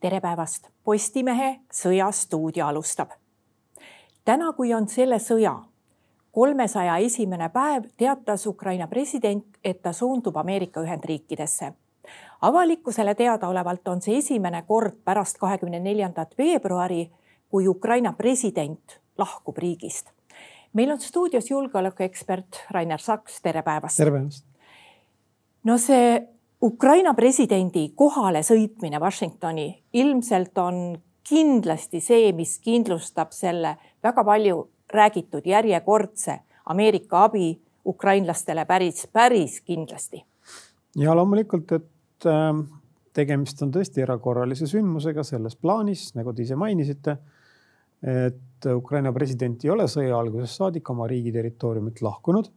tere päevast, Postimehe Sõjastuudio alustab. täna, kui on selle sõja kolmesaja esimene päev, teatas Ukraina president, et ta suundub Ameerika Ühendriikidesse. avalikkusele teadaolevalt on see esimene kord pärast kahekümne neljandat veebruari, kui Ukraina president lahkub riigist. meil on stuudios julgeolekuekspert Rainer Saks, tere päevast. tere päevast. no see Ukraina presidendi kohale sõitmine Washingtoni ilmselt on kindlasti see, mis kindlustab selle väga palju räägitud järjekordse Ameerika abi ukrainlastele päris, päris kindlasti. ja loomulikult, et äh, tegemist on tõesti erakorralise sündmusega selles plaanis, nagu te ise mainisite. et Ukraina president ei ole sõja algusest saadik oma riigi territooriumilt lahkunud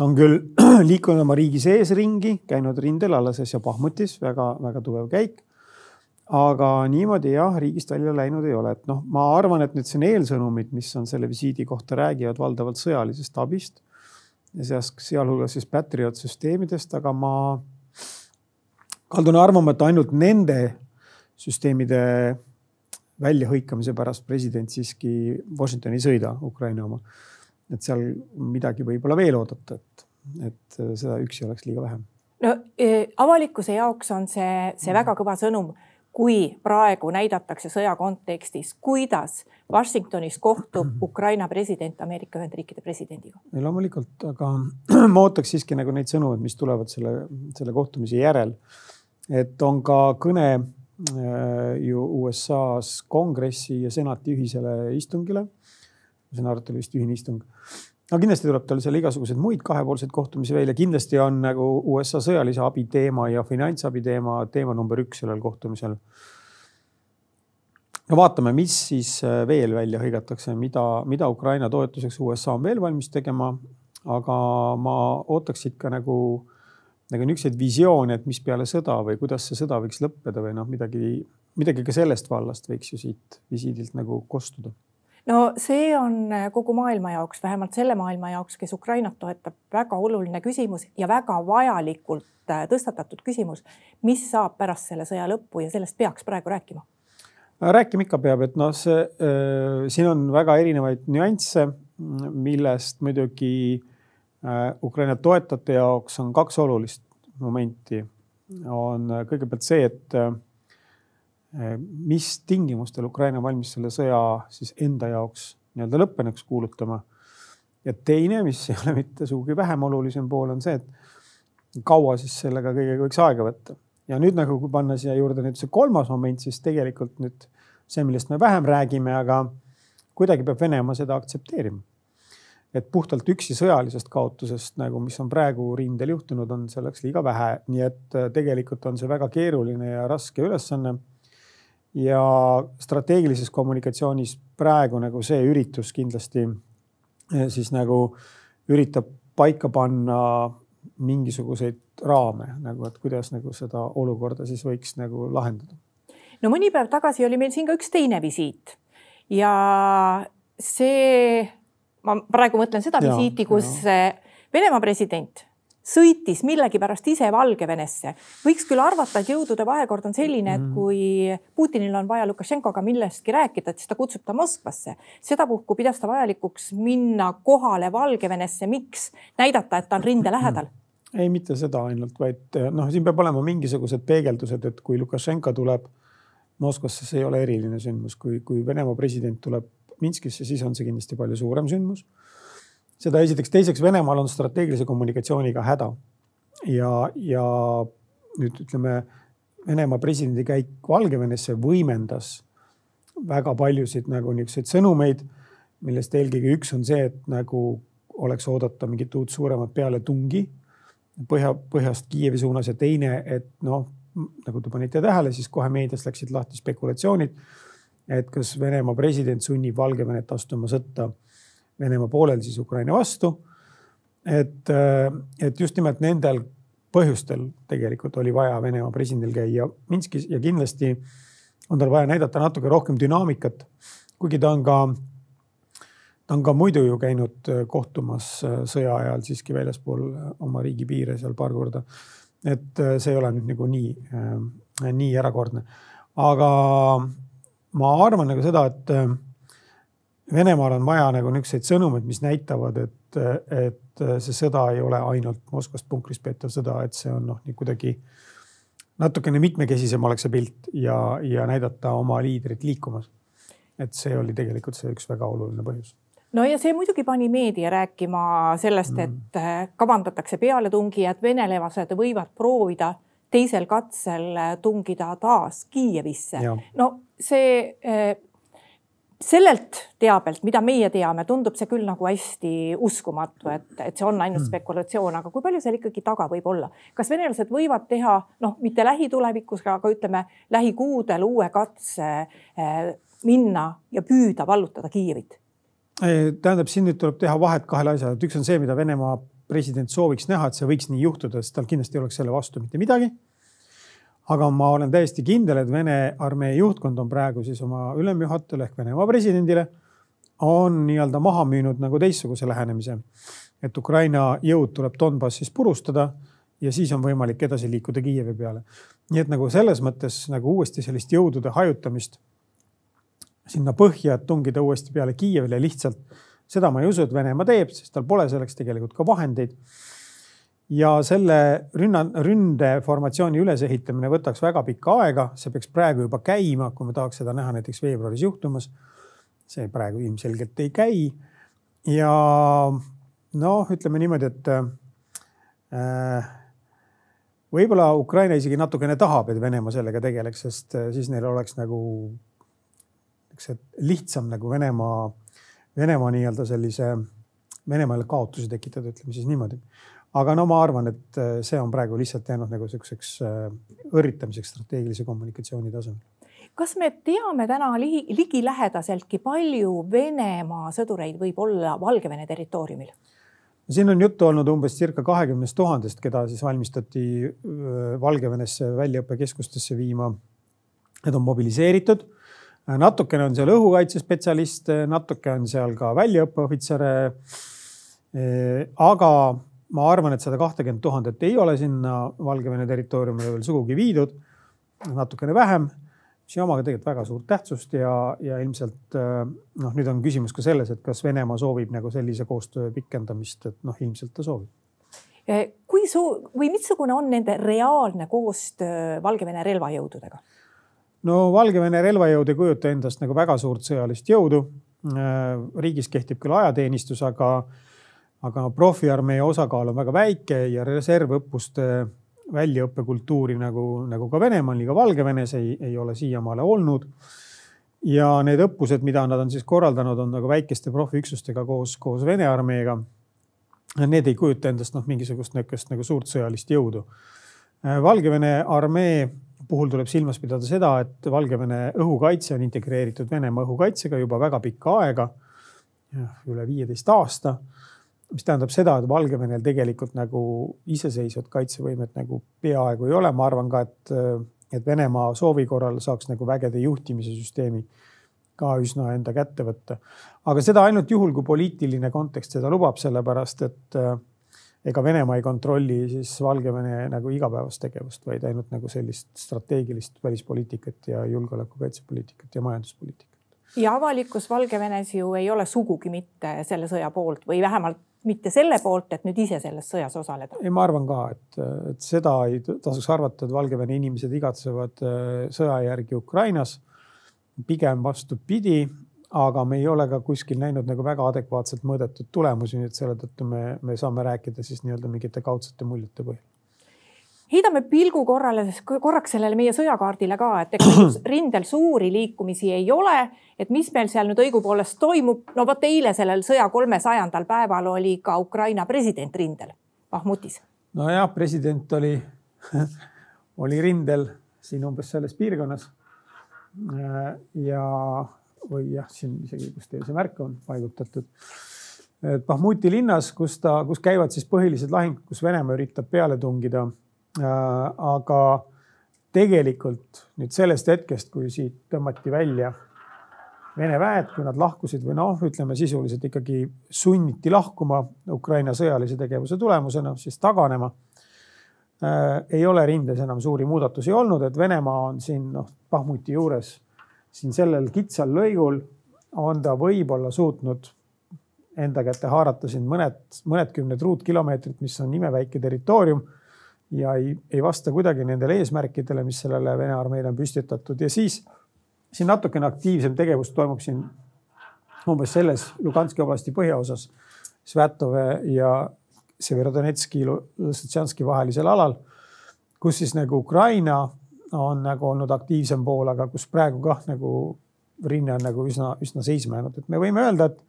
ta on küll liikunud oma riigi sees ringi, käinud rindel alles äsja Pahmutis väga,, väga-väga tugev käik. aga niimoodi jah, riigist välja läinud ei ole, et noh, ma arvan, et need siin eelsõnumid, mis on selle visiidi kohta, räägivad valdavalt sõjalisest abist ja seas, sealhulgas siis Patriot süsteemidest, aga ma kaldun arvama, et ainult nende süsteemide väljahõikamise pärast president siiski Washingtoni ei sõida, Ukraina oma et seal midagi võib-olla veel oodata, et, et seda üksi oleks liiga vähe. no e, avalikkuse jaoks on see, see väga kõva sõnum, kui praegu näidatakse sõja kontekstis, kuidas Washingtonis kohtub Ukraina president Ameerika Ühendriikide presidendiga. loomulikult, aga ma ootaks siiski nagu neid sõnumeid, mis tulevad selle, selle kohtumise järel. et on ka kõne äh, ju USA-s kongressi ja senati ühisele istungile ma saan aru, et oli vist ühine istung. aga kindlasti tuleb tal seal igasuguseid muid kahepoolseid kohtumisi veel ja kindlasti on nagu USA sõjalise abi teema ja finantsabi teema, teema number üks sellel kohtumisel. no vaatame, mis siis äh, veel välja hõigatakse, mida, mida Ukraina toetuseks USA on veel valmis tegema. aga ma ootaks ikka nagu, nagu niisuguseid visioone, et mis peale sõda või kuidas see sõda võiks lõppeda või noh, midagi, midagi ka sellest vallast võiks ju siit visiidilt nagu kostuda no see on äh, kogu maailma jaoks, vähemalt selle maailma jaoks, kes Ukrainat toetab, väga oluline küsimus ja väga vajalikult äh, tõstatatud küsimus. mis saab pärast selle sõja lõppu ja sellest peaks praegu rääkima? rääkima ikka peab, et noh, see äh, siin on väga erinevaid nüansse, millest muidugi äh, Ukraina toetajate jaoks on kaks olulist momenti. on äh, kõigepealt see, et äh, mis tingimustel Ukraina valmis selle sõja siis enda jaoks nii-öelda lõppenuks kuulutama. ja teine, mis ei ole mitte sugugi vähem olulisem pool, on see, et kaua siis sellega kõigega võiks aega võtta. ja nüüd nagu, kui panna siia juurde nüüd see kolmas moment, siis tegelikult nüüd see, millest me vähem räägime, aga kuidagi peab Venemaa seda aktsepteerima. et puhtalt üksi sõjalisest kaotusest nagu, mis on praegu rindel juhtunud, on selleks liiga vähe, nii et äh, tegelikult on see väga keeruline ja raske ülesanne ja strateegilises kommunikatsioonis praegu nagu see üritus kindlasti eh, siis nagu üritab paika panna mingisuguseid raame nagu, et kuidas nagu seda olukorda siis võiks nagu lahendada. no mõni päev tagasi oli meil siin ka üks teine visiit ja see, ma praegu mõtlen seda ja, visiiti, kus. Venemaa president sõitis millegipärast ise Valgevenesse. võiks küll arvata, et jõudude vahekord on selline, et mhm. kui Putinil on vaja Lukašenkoga millestki rääkida, et siis ta kutsub ta Moskvasse. sedapuhku pidas ta vajalikuks minna kohale Valgevenesse, miks näidata, et ta on rinde lähedal ei, mitte seda ainult, vaid noh, siin peab olema mingisugused peegeldused, et kui Lukašenka tuleb Moskvasse, see ei ole eriline sündmus, kui, kui Venemaa president tuleb Minskisse, siis on see kindlasti palju suurem sündmus seda esiteks, teiseks Venemaal on strateegilise kommunikatsiooniga häda. ja, ja nüüd ütleme, Venemaa presidendi käik Valgevenesse võimendas väga paljusid nagu niisuguseid sõnumeid, millest eelkõige üks on see, et nagu oleks oodata mingit uut suuremat pealetungi põhja, põhjast Kiievi suunas ja teine, et noh, nagu te panite tähele, siis kohe meedias läksid lahti spekulatsioonid, et kas Venemaa president sunnib Valgevenet astuma sõtta Venemaa poolel siis Ukraina vastu. et, äh, et just nimelt nendel põhjustel tegelikult oli vaja Venemaa presidendil käia Minskis ja kindlasti on tal vaja näidata natuke rohkem dünaamikat. kuigi ta on ka, ta on ka muidu ju käinud äh, kohtumas äh, sõja ajal siiski väljaspool oma riigi piire seal paar korda. et see ei ole nüüd nagu nii, nii erakordne aga ma arvan nagu seda, et Venemaal on vaja nagu niisuguseid sõnumeid, mis näitavad, et, et see sõda ei ole ainult Moskvast punkrist peetav sõda, et see on noh, nii kuidagi natukene mitmekesisem oleks see pilt ja, ja näidata oma liidrit liikumas. et see oli tegelikult see üks väga oluline põhjus no ja see muidugi pani meedia rääkima sellest, et mm. kavandatakse pealetungi ja et venelased võivad proovida teisel katsel tungida taas Kiievisse. no see eh, sellelt teabelt, mida meie teame, tundub see küll nagu hästi uskumatu, et, et see on ainult mm. spekulatsioon, aga kui palju seal ikkagi taga võib olla? kas venelased võivad teha noh, mitte lähitulevikus, aga ütleme lähikuudel uue katse eh, minna ja püüda vallutada Kiievit? tähendab, siin nüüd tuleb teha vahet kahele asjale, et üks on see, mida Venemaa president sooviks näha, et see võiks nii juhtuda, sest tal kindlasti ei oleks selle vastu mitte midagi aga ma olen täiesti kindel, et Vene armee juhtkond on praegu siis oma ülemjuhatajale ehk Venemaa presidendile on nii-öelda maha müünud nagu teistsuguse lähenemise. et Ukraina jõud tuleb Donbassis purustada ja siis on võimalik edasi liikuda Kiievi peale. nii et nagu selles mõttes nagu uuesti sellist jõudude hajutamist sinna põhja, et tungida uuesti peale Kiievile lihtsalt seda ma ei usu, et Venemaa teeb, sest tal pole selleks tegelikult ka vahendeid ja selle rünna, ründeformatsiooni ülesehitamine võtaks väga pikka aega, see peaks praegu juba käima, kui me tahaks seda näha näiteks veebruaris juhtumas. see praegu ilmselgelt ei käi. ja noh, ütleme niimoodi, et äh, võib-olla Ukraina isegi natukene tahab, et Venemaa sellega tegeleks, sest äh, siis neil oleks nagu niisuguse lihtsam nagu Venemaa, Venemaa nii-öelda sellise, Venemaale kaotusi tekitada, ütleme siis niimoodi aga no ma arvan, et äh, see on praegu lihtsalt jäänud nagu niisuguseks äh, õrritamiseks strateegilise kommunikatsiooni tasemel. kas me teame täna ligi, ligilähedaseltki, palju Venemaa sõdureid võib olla Valgevene territooriumil? siin on juttu olnud umbes circa kahekümnest tuhandest, keda siis valmistati äh, Valgevenesse väljaõppekeskustesse viima. Need on mobiliseeritud. natukene on seal õhukaitsespetsialiste, natuke on seal ka väljaõppeohvitsere. aga ma arvan, et sada kahtekümmet tuhandet ei ole sinna Valgevene territooriumile veel sugugi viidud, natukene vähem, mis ei oma ka tegelikult väga suurt tähtsust ja, ja ilmselt äh, noh, nüüd on küsimus ka selles, et kas Venemaa soovib nagu sellise koostöö pikendamist, et noh, ilmselt ta soovib. kui suur või missugune on nende reaalne koostöö Valgevene relvajõududega? no Valgevene relvajõud ei kujuta endast nagu väga suurt sõjalist jõudu. Äh, riigis kehtib küll ajateenistus, aga aga profiarmee osakaal on väga väike ja reservõppuste väljaõppekultuuri nagu, nagu ka Venemaal, nii ka Valgevenes ei, ei ole siiamaale olnud. ja need õppused, mida nad on siis korraldanud, on nagu väikeste profiüksustega koos, koos Vene armeega. Need ei kujuta endast noh, mingisugust niisugust nagu suurt sõjalist jõudu. Valgevene armee puhul tuleb silmas pidada seda, et Valgevene õhukaitse on integreeritud Venemaa õhukaitsega juba väga pikka aega, üle viieteist aasta mis tähendab seda, et Valgevenel tegelikult nagu iseseisvat kaitsevõimet nagu peaaegu ei ole, ma arvan ka, et, et Venemaa soovi korral saaks nagu vägede juhtimise süsteemi ka üsna enda kätte võtta. aga seda ainult juhul, kui poliitiline kontekst seda lubab, sellepärast et ega Venemaa ei kontrolli siis Valgevene nagu igapäevast tegevust, vaid ainult nagu sellist strateegilist välispoliitikat ja julgeoleku kaitsepoliitikat ja majanduspoliitikat. Ja avalikkus Valgevenes ju ei ole sugugi mitte selle sõja poolt või vähemalt mitte selle poolt, et nüüd ise selles sõjas osaleda. ei, ma arvan ka, et, et seda ei tasuks arvata, et Valgevene inimesed igatsevad äh, sõja järgi Ukrainas. pigem vastupidi, aga me ei ole ka kuskil näinud nagu väga adekvaatselt mõõdetud tulemusi, nii et selle tõttu me, me saame rääkida siis nii-öelda mingite kaudsete muljete põhjal heidame pilgu korrale, korraks sellele meie sõjakaardile ka, et ega rindel suuri liikumisi ei ole, et mis meil seal nüüd õigupoolest toimub. no vot eile sellel sõja kolmesajandal päeval oli ka Ukraina president rindel, Bahmutis. nojah, president oli, oli rindel siin umbes selles piirkonnas. ja, või jah, siin isegi, kus teil see märk on paigutatud Bahmuti linnas, kus ta, kus käivad siis põhilised lahingud, kus Venemaa üritab peale tungida Äh, aga tegelikult nüüd sellest hetkest, kui siit tõmmati välja Vene väed, kui nad lahkusid või noh, ütleme sisuliselt ikkagi sunniti lahkuma Ukraina sõjalise tegevuse tulemusena, siis taganema. äh, ei ole rindes enam suuri muudatusi olnud, et Venemaa on siin noh, Bahmuti juures siin sellel kitsal lõigul on ta võib-olla suutnud enda kätte haarata siin mõned, mõnedkümned ruutkilomeetrit, mis on imeväike territoorium ja ei, ei vasta kuidagi nendele eesmärkidele, mis sellele Vene armeele on püstitatud. Ja siis siin natukene aktiivsem tegevus toimub siin umbes selles Luganski oblasti põhjaosas, Svätove ja Severodonetski, Lõssetšanski vahelisel alal, kus siis nagu Ukraina on nagu olnud aktiivsem pool, aga kus praegu kah nagu rinne on nagu üsna, üsna seisma jäänud, et me võime öelda, et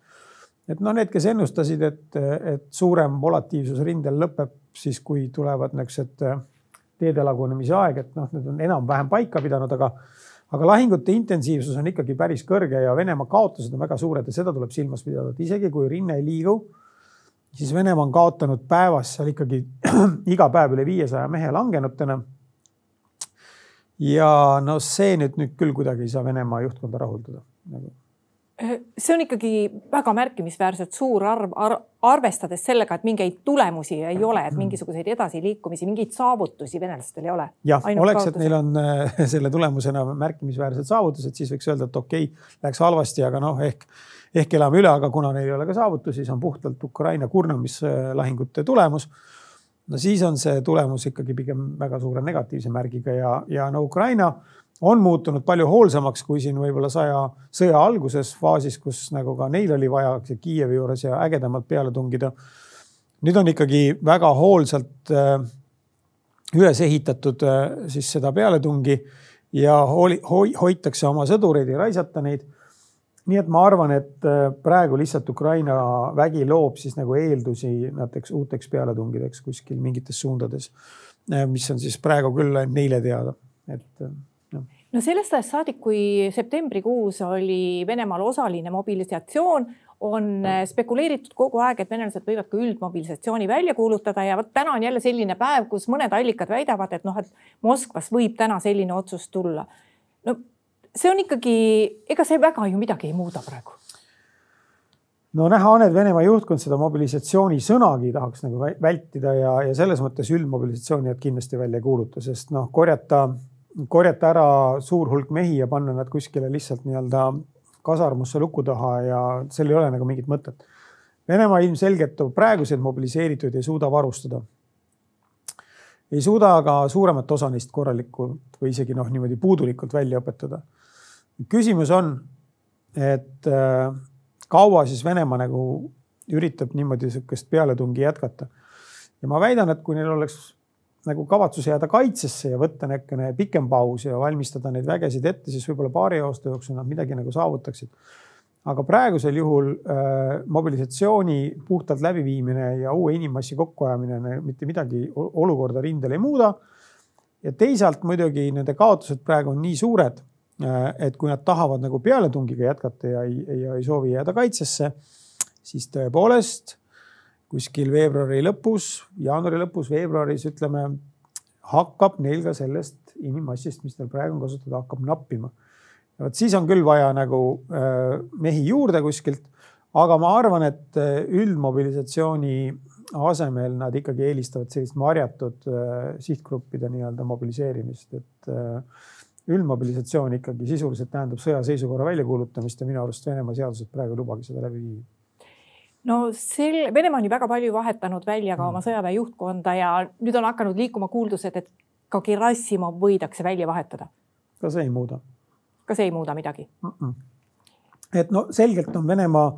et noh, need, kes ennustasid, et, et suurem volatiivsus rindel lõpeb siis, kui tulevad niisugused teede lagunemise aeg, et noh, need on enam-vähem paika pidanud, aga aga lahingute intensiivsus on ikkagi päris kõrge ja Venemaa kaotused on väga suured ja seda tuleb silmas pidada, et isegi kui rinne ei liigu, siis Venemaa on kaotanud päevas seal ikkagi iga päev üle viiesaja mehe langenutena. ja no see nüüd, nüüd küll kuidagi ei saa Venemaa juhtkonda rahuldada nagu see on ikkagi väga märkimisväärselt suur arv ar, arvestades sellega, et mingeid tulemusi ei ole, et mingisuguseid edasiliikumisi, mingeid saavutusi venelastel ei ole. jah, oleks, et neil on äh, selle tulemusena märkimisväärsed saavutused, siis võiks öelda, et okei okay,, läks halvasti, aga noh, ehk, ehk elame üle, aga kuna neil ei ole ka saavutusi, see on puhtalt Ukraina kurnamislahingute tulemus. No siis on see tulemus ikkagi pigem väga suure negatiivse märgiga ja, ja no Ukraina on muutunud palju hoolsamaks kui siin võib-olla saja sõja alguses faasis, kus nagu ka neil oli vaja Kiievi juures ja ägedamalt peale tungida. nüüd on ikkagi väga hoolsalt äh, üles ehitatud äh, siis seda pealetungi ja hooli, hoi, hoitakse oma sõdureid, ei raisata neid. nii et ma arvan, et äh, praegu lihtsalt Ukraina vägi loob siis nagu eeldusi näiteks uuteks pealetungideks kuskil mingites suundades, mis on siis praegu küll ainult neile teada, et no sellest ajast saadik, kui septembrikuus oli Venemaal osaline mobilisatsioon, on äh, spekuleeritud kogu aeg, et venelased võivad ka üldmobilisatsiooni välja kuulutada ja vot täna on jälle selline päev, kus mõned allikad väidavad, et noh, et Moskvas võib täna selline otsus tulla. no see on ikkagi, ega see väga ju midagi ei muuda praegu no näha on, et Venemaa juhtkond seda mobilisatsiooni sõnagi tahaks nagu vältida ja, ja selles mõttes üldmobilisatsiooni nad kindlasti välja ei kuuluta, sest noh, korjata korjata ära suur hulk mehi ja panna nad kuskile lihtsalt nii-öelda kasarmusse luku taha ja sel ei ole nagu mingit mõtet. Venemaa ilmselgelt praeguseid mobiliseerituid ei suuda varustada. ei suuda ka suuremat osa neist korralikult või isegi noh, niimoodi puudulikult välja õpetada. küsimus on, et äh, kaua siis Venemaa nagu üritab niimoodi sihukest pealetungi jätkata. ja ma väidan, et kui neil oleks nagu kavatsus jääda kaitsesse ja võtta niisugune pikem paus ja valmistada neid vägesid ette, siis võib-olla paari aasta jooksul nad midagi nagu saavutaksid. aga praegusel juhul äh, mobilisatsiooni puhtalt läbiviimine ja uue inimmassi kokkuajamine mitte midagi olukorda rindel ei muuda. ja teisalt muidugi nende kaotused praegu on nii suured, äh, et kui nad tahavad nagu pealetungiga jätkata ja ei, ja ei soovi jääda kaitsesse, siis tõepoolest kuskil veebruari lõpus, jaanuari lõpus, veebruaris ütleme, hakkab neil ka sellest inimmassist, mis neil praegu on kasutada, hakkab nappima. ja vot siis on küll vaja nagu äh, mehi juurde kuskilt, aga ma arvan, et äh, üldmobilisatsiooni asemel nad ikkagi eelistavad sellist marjatud äh, sihtgruppide nii-öelda mobiliseerimist, et üldmobilisatsioon ikkagi sisuliselt tähendab sõjaseisukorra väljakuulutamist ja minu arust Venemaa seadused praegu ei lubagi seda läbi viia no sel, Venemaa on ju väga palju vahetanud välja ka oma mm. sõjaväe juhtkonda ja nüüd on hakanud liikuma kuuldused, et ka Gerassimov võidakse välja vahetada. ka see ei muuda. ka see ei muuda midagi mm? -mm. et no selgelt on Venemaa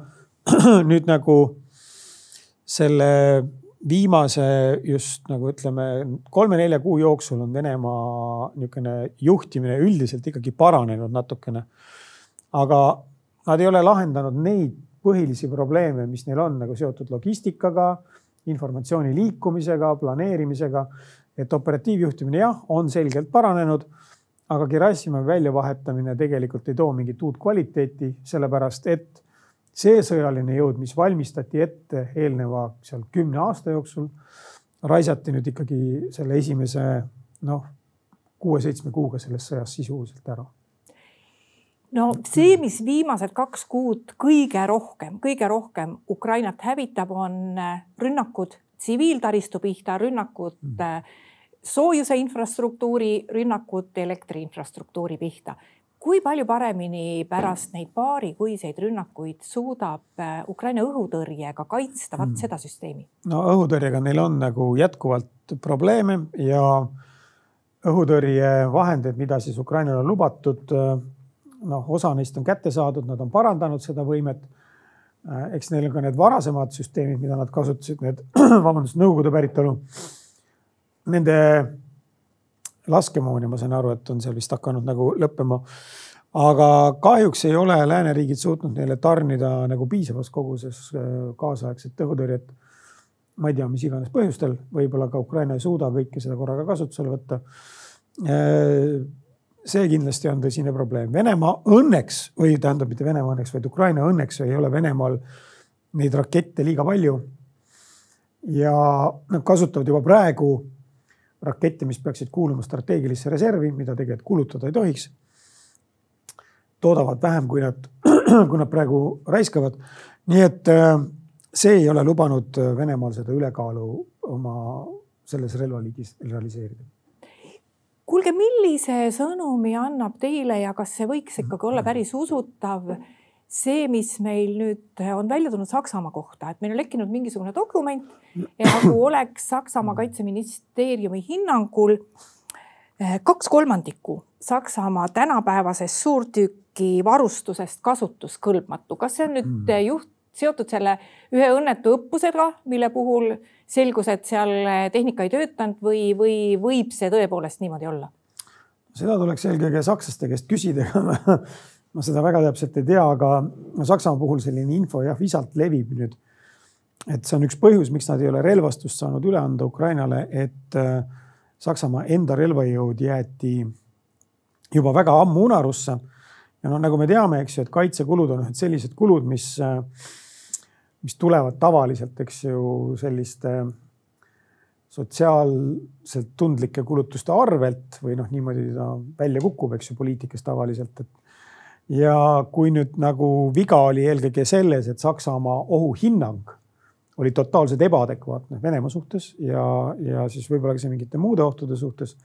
nüüd nagu selle viimase just nagu ütleme, kolme-nelja kuu jooksul on Venemaa niisugune juhtimine üldiselt ikkagi paranenud natukene. aga nad ei ole lahendanud neid põhilisi probleeme, mis neil on nagu seotud logistikaga, informatsiooni liikumisega, planeerimisega. et operatiivjuhtimine jah, on selgelt paranenud, aga Gerassimovi väljavahetamine tegelikult ei too mingit uut kvaliteeti, sellepärast et see sõjaline jõud, mis valmistati ette eelneva seal kümne aasta jooksul, raisati nüüd ikkagi selle esimese noh, kuue-seitsme kuuga sellest sõjast sisuliselt ära no see, mis viimased kaks kuud kõige rohkem, kõige rohkem Ukrainat hävitab, on äh, rünnakud tsiviiltaristu pihta, rünnakud mm. äh, soojuse infrastruktuuri rünnakud elektri infrastruktuuri pihta. kui palju paremini pärast neid paarikuiseid rünnakuid suudab äh, Ukraina õhutõrjega kaitsta vat mm. seda süsteemi? no õhutõrjega neil on nagu jätkuvalt probleeme ja õhutõrjevahendeid, mida siis Ukrainale on lubatud, noh, osa neist on kätte saadud, nad on parandanud seda võimet. Äh, eks neil on ka need varasemad süsteemid, mida nad kasutasid, need vabandust, Nõukogude päritolu nende laskemooni, ma saan aru, et on seal vist hakanud nagu lõppema. aga kahjuks ei ole lääneriigid suutnud neile tarnida nagu piisavas koguses äh, kaasaegset õhutõrjet. ma ei tea, mis iganes põhjustel, võib-olla ka Ukraina ei suuda kõike seda korraga kasutusele võtta. See kindlasti on tõsine probleem. Venemaa õnneks või tähendab mitte Venemaa õnneks, vaid Ukraina õnneks ei ole Venemaal neid rakette liiga palju. ja nad kasutavad juba praegu rakette, mis peaksid kuuluma strateegilisse reservi, mida tegelikult kulutada ei tohiks. toodavad vähem, kui nad, kui nad praegu raiskavad. nii et äh, see ei ole lubanud Venemaal seda ülekaalu oma selles relvaliigis realiseerida kuulge, millise sõnumi annab teile ja kas see võiks ikkagi olla päris usutav see, mis meil nüüd on välja tulnud Saksamaa kohta, et meil on lekkinud mingisugune dokument ja nagu oleks Saksamaa kaitseministeeriumi hinnangul eh, kaks kolmandikku Saksamaa tänapäevasest suurtüki varustusest kasutuskõlbmatu. kas see on nüüd mm. juht, seotud selle ühe õnnetu õppusega, mille puhul selgus, et seal tehnika ei töötanud või, või võib see tõepoolest niimoodi olla? seda tuleks eelkõige sakslaste käest küsida ma seda väga täpselt ei tea, aga Saksamaa puhul selline info jah, visalt levib nüüd. et see on üks põhjus, miks nad ei ole relvastust saanud üle anda Ukrainale, et äh, Saksamaa enda relvajõud jäeti juba väga ammu unarusse. ja noh, nagu me teame, eks ju, et kaitsekulud on ühed sellised kulud, mis, äh, mis tulevad tavaliselt, eks ju, selliste sotsiaalselt tundlike kulutuste arvelt või noh, niimoodi ta välja kukub, eks ju, poliitikas tavaliselt, et ja kui nüüd nagu viga oli eelkõige selles, et Saksamaa ohuhinnang oli totaalselt ebaadekvaatne Venemaa suhtes ja, ja siis võib-olla ka mingite muude ohtude suhtes,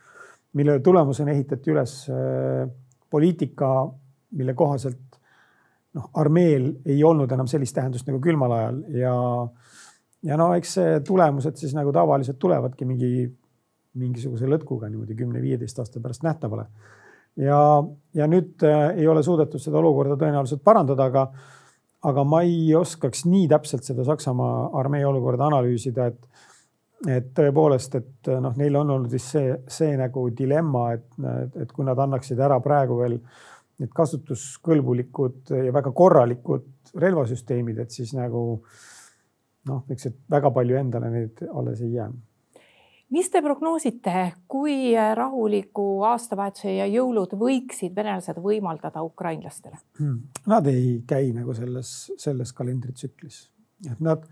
mille tulemusena ehitati üles äh, poliitika, mille kohaselt noh, armeel ei olnud enam sellist tähendust nagu külmal ajal ja ja no eks tulemused siis nagu tavaliselt tulevadki mingi mingisuguse lõtkuga niimoodi kümne-viieteist aasta pärast nähtavale. Ja, ja nüüd äh, ei ole suudetud seda olukorda tõenäoliselt parandada, aga, aga ma ei oskaks nii täpselt seda Saksamaa armee olukorda analüüsida, et, et tõepoolest, et noh, neil on olnud vist see, see nagu dilemma, et, et kui nad annaksid ära praegu veel need kasutuskõlbulikud ja väga korralikud relvasüsteemid, et siis nagu noh, eks, et väga palju endale neid alles ei jää mis te prognoosite, kui rahuliku aastavahetuse ja jõulud võiksid venelased võimaldada ukrainlastele hmm.? Nad ei käi nagu selles, selles kalendritsüklis, et nad,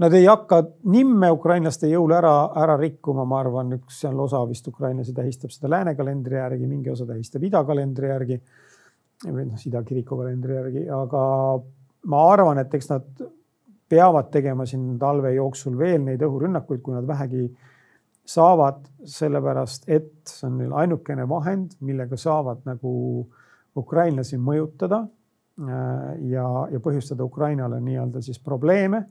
nad ei hakka nimme ukrainlaste jõule ära, ära rikkuma, ma arvan, üks seal osa vist ukrainlasi tähistab seda lääne kalendri järgi, mingi osa tähistab ida kalendri järgi või noh, ida kiriku kalendri järgi, aga ma arvan, et eks nad peavad tegema siin talve jooksul veel neid õhurünnakuid, kui nad vähegi saavad sellepärast, et see on neil ainukene vahend, millega saavad nagu ukrainlasi mõjutada äh, ja, ja põhjustada Ukrainale nii-öelda siis probleeme.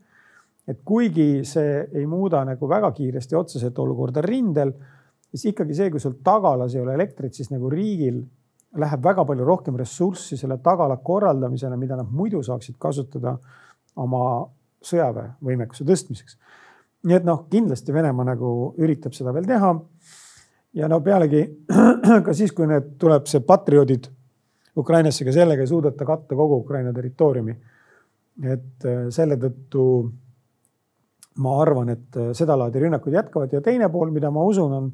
et kuigi see ei muuda nagu väga kiiresti otseselt olukorda rindel, siis ikkagi see, kui sul tagalas ei ole elektrit, siis nagu riigil läheb väga palju rohkem ressurssi selle tagala korraldamisele, mida nad muidu saaksid kasutada oma sõjaväevõimekuse tõstmiseks nii et noh, kindlasti Venemaa nagu üritab seda veel teha. ja no pealegi ka siis, kui need tuleb see patrioodid Ukrainasse, ka sellega ei suudeta katta kogu Ukraina territooriumi. et äh, selle tõttu ma arvan, et äh, sedalaadi rünnakud jätkavad ja teine pool, mida ma usun, on,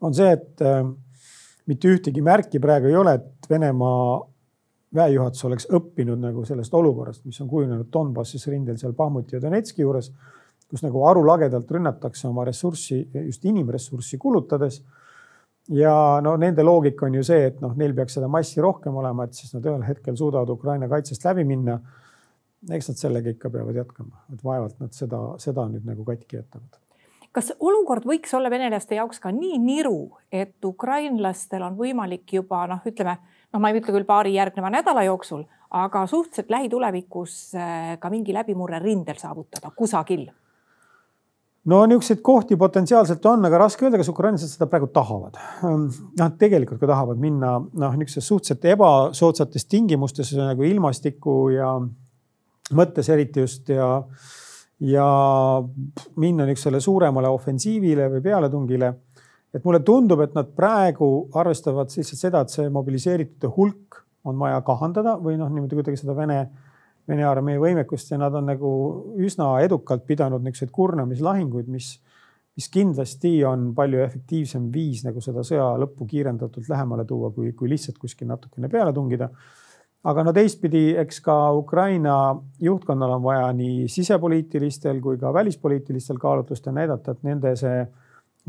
on see, et äh, mitte ühtegi märki praegu ei ole, et Venemaa väejuhatus oleks õppinud nagu sellest olukorrast, mis on kujunenud Donbassis rindel seal Bahmuti ja Donetski juures kus nagu arulagedalt rünnatakse oma ressurssi, just inimressurssi kulutades. ja no nende loogika on ju see, et noh, neil peaks seda massi rohkem olema, et siis nad ühel hetkel suudavad Ukraina kaitsest läbi minna. eks nad sellega ikka peavad jätkama, et vaevalt nad seda, seda nüüd nagu katki jätavad kas olukord võiks olla venelaste jaoks ka nii niru, et ukrainlastel on võimalik juba noh, ütleme noh, ma ei ütle küll paari järgneva nädala jooksul, aga suhteliselt lähitulevikus äh, ka mingi läbimurre rindel saavutada kusagil? no niisuguseid kohti potentsiaalselt on, aga raske öelda, kas ukrainlased seda praegu tahavad. Ehm, noh, tegelikult ka tahavad minna noh, niisuguses suhteliselt ebasoodsates tingimustes nagu ilmastiku ja mõttes eriti just ja ja minna niisugusele suuremale ofensiivile või pealetungile. et mulle tundub, et nad praegu arvestavad lihtsalt seda, et see mobiliseeritute hulk on vaja kahandada või noh, niimoodi kuidagi seda Vene, Vene armee võimekust ja nad on nagu üsna edukalt pidanud niisuguseid kurnamislahinguid, mis, mis kindlasti on palju efektiivsem viis nagu seda sõja lõppu kiirendatult lähemale tuua, kui, kui lihtsalt kuskil natukene peale tungida aga no teistpidi, eks ka Ukraina juhtkonnal on vaja nii sisepoliitilistel kui ka välispoliitilistel kaalutlustel näidata, et nende see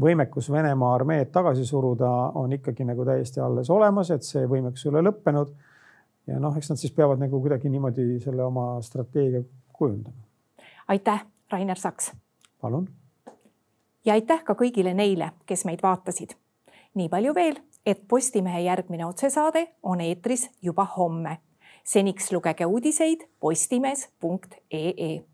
võimekus Venemaa armeed tagasi suruda on ikkagi nagu täiesti alles olemas, et see võimekus ei ole lõppenud. ja noh, eks nad siis peavad nagu kuidagi niimoodi selle oma strateegia kujundama. aitäh, Rainer Saks. palun. ja aitäh ka kõigile neile, kes meid vaatasid. nii palju veel et Postimehe järgmine otsesaade on eetris juba homme. seniks lugege uudiseid postimees.ee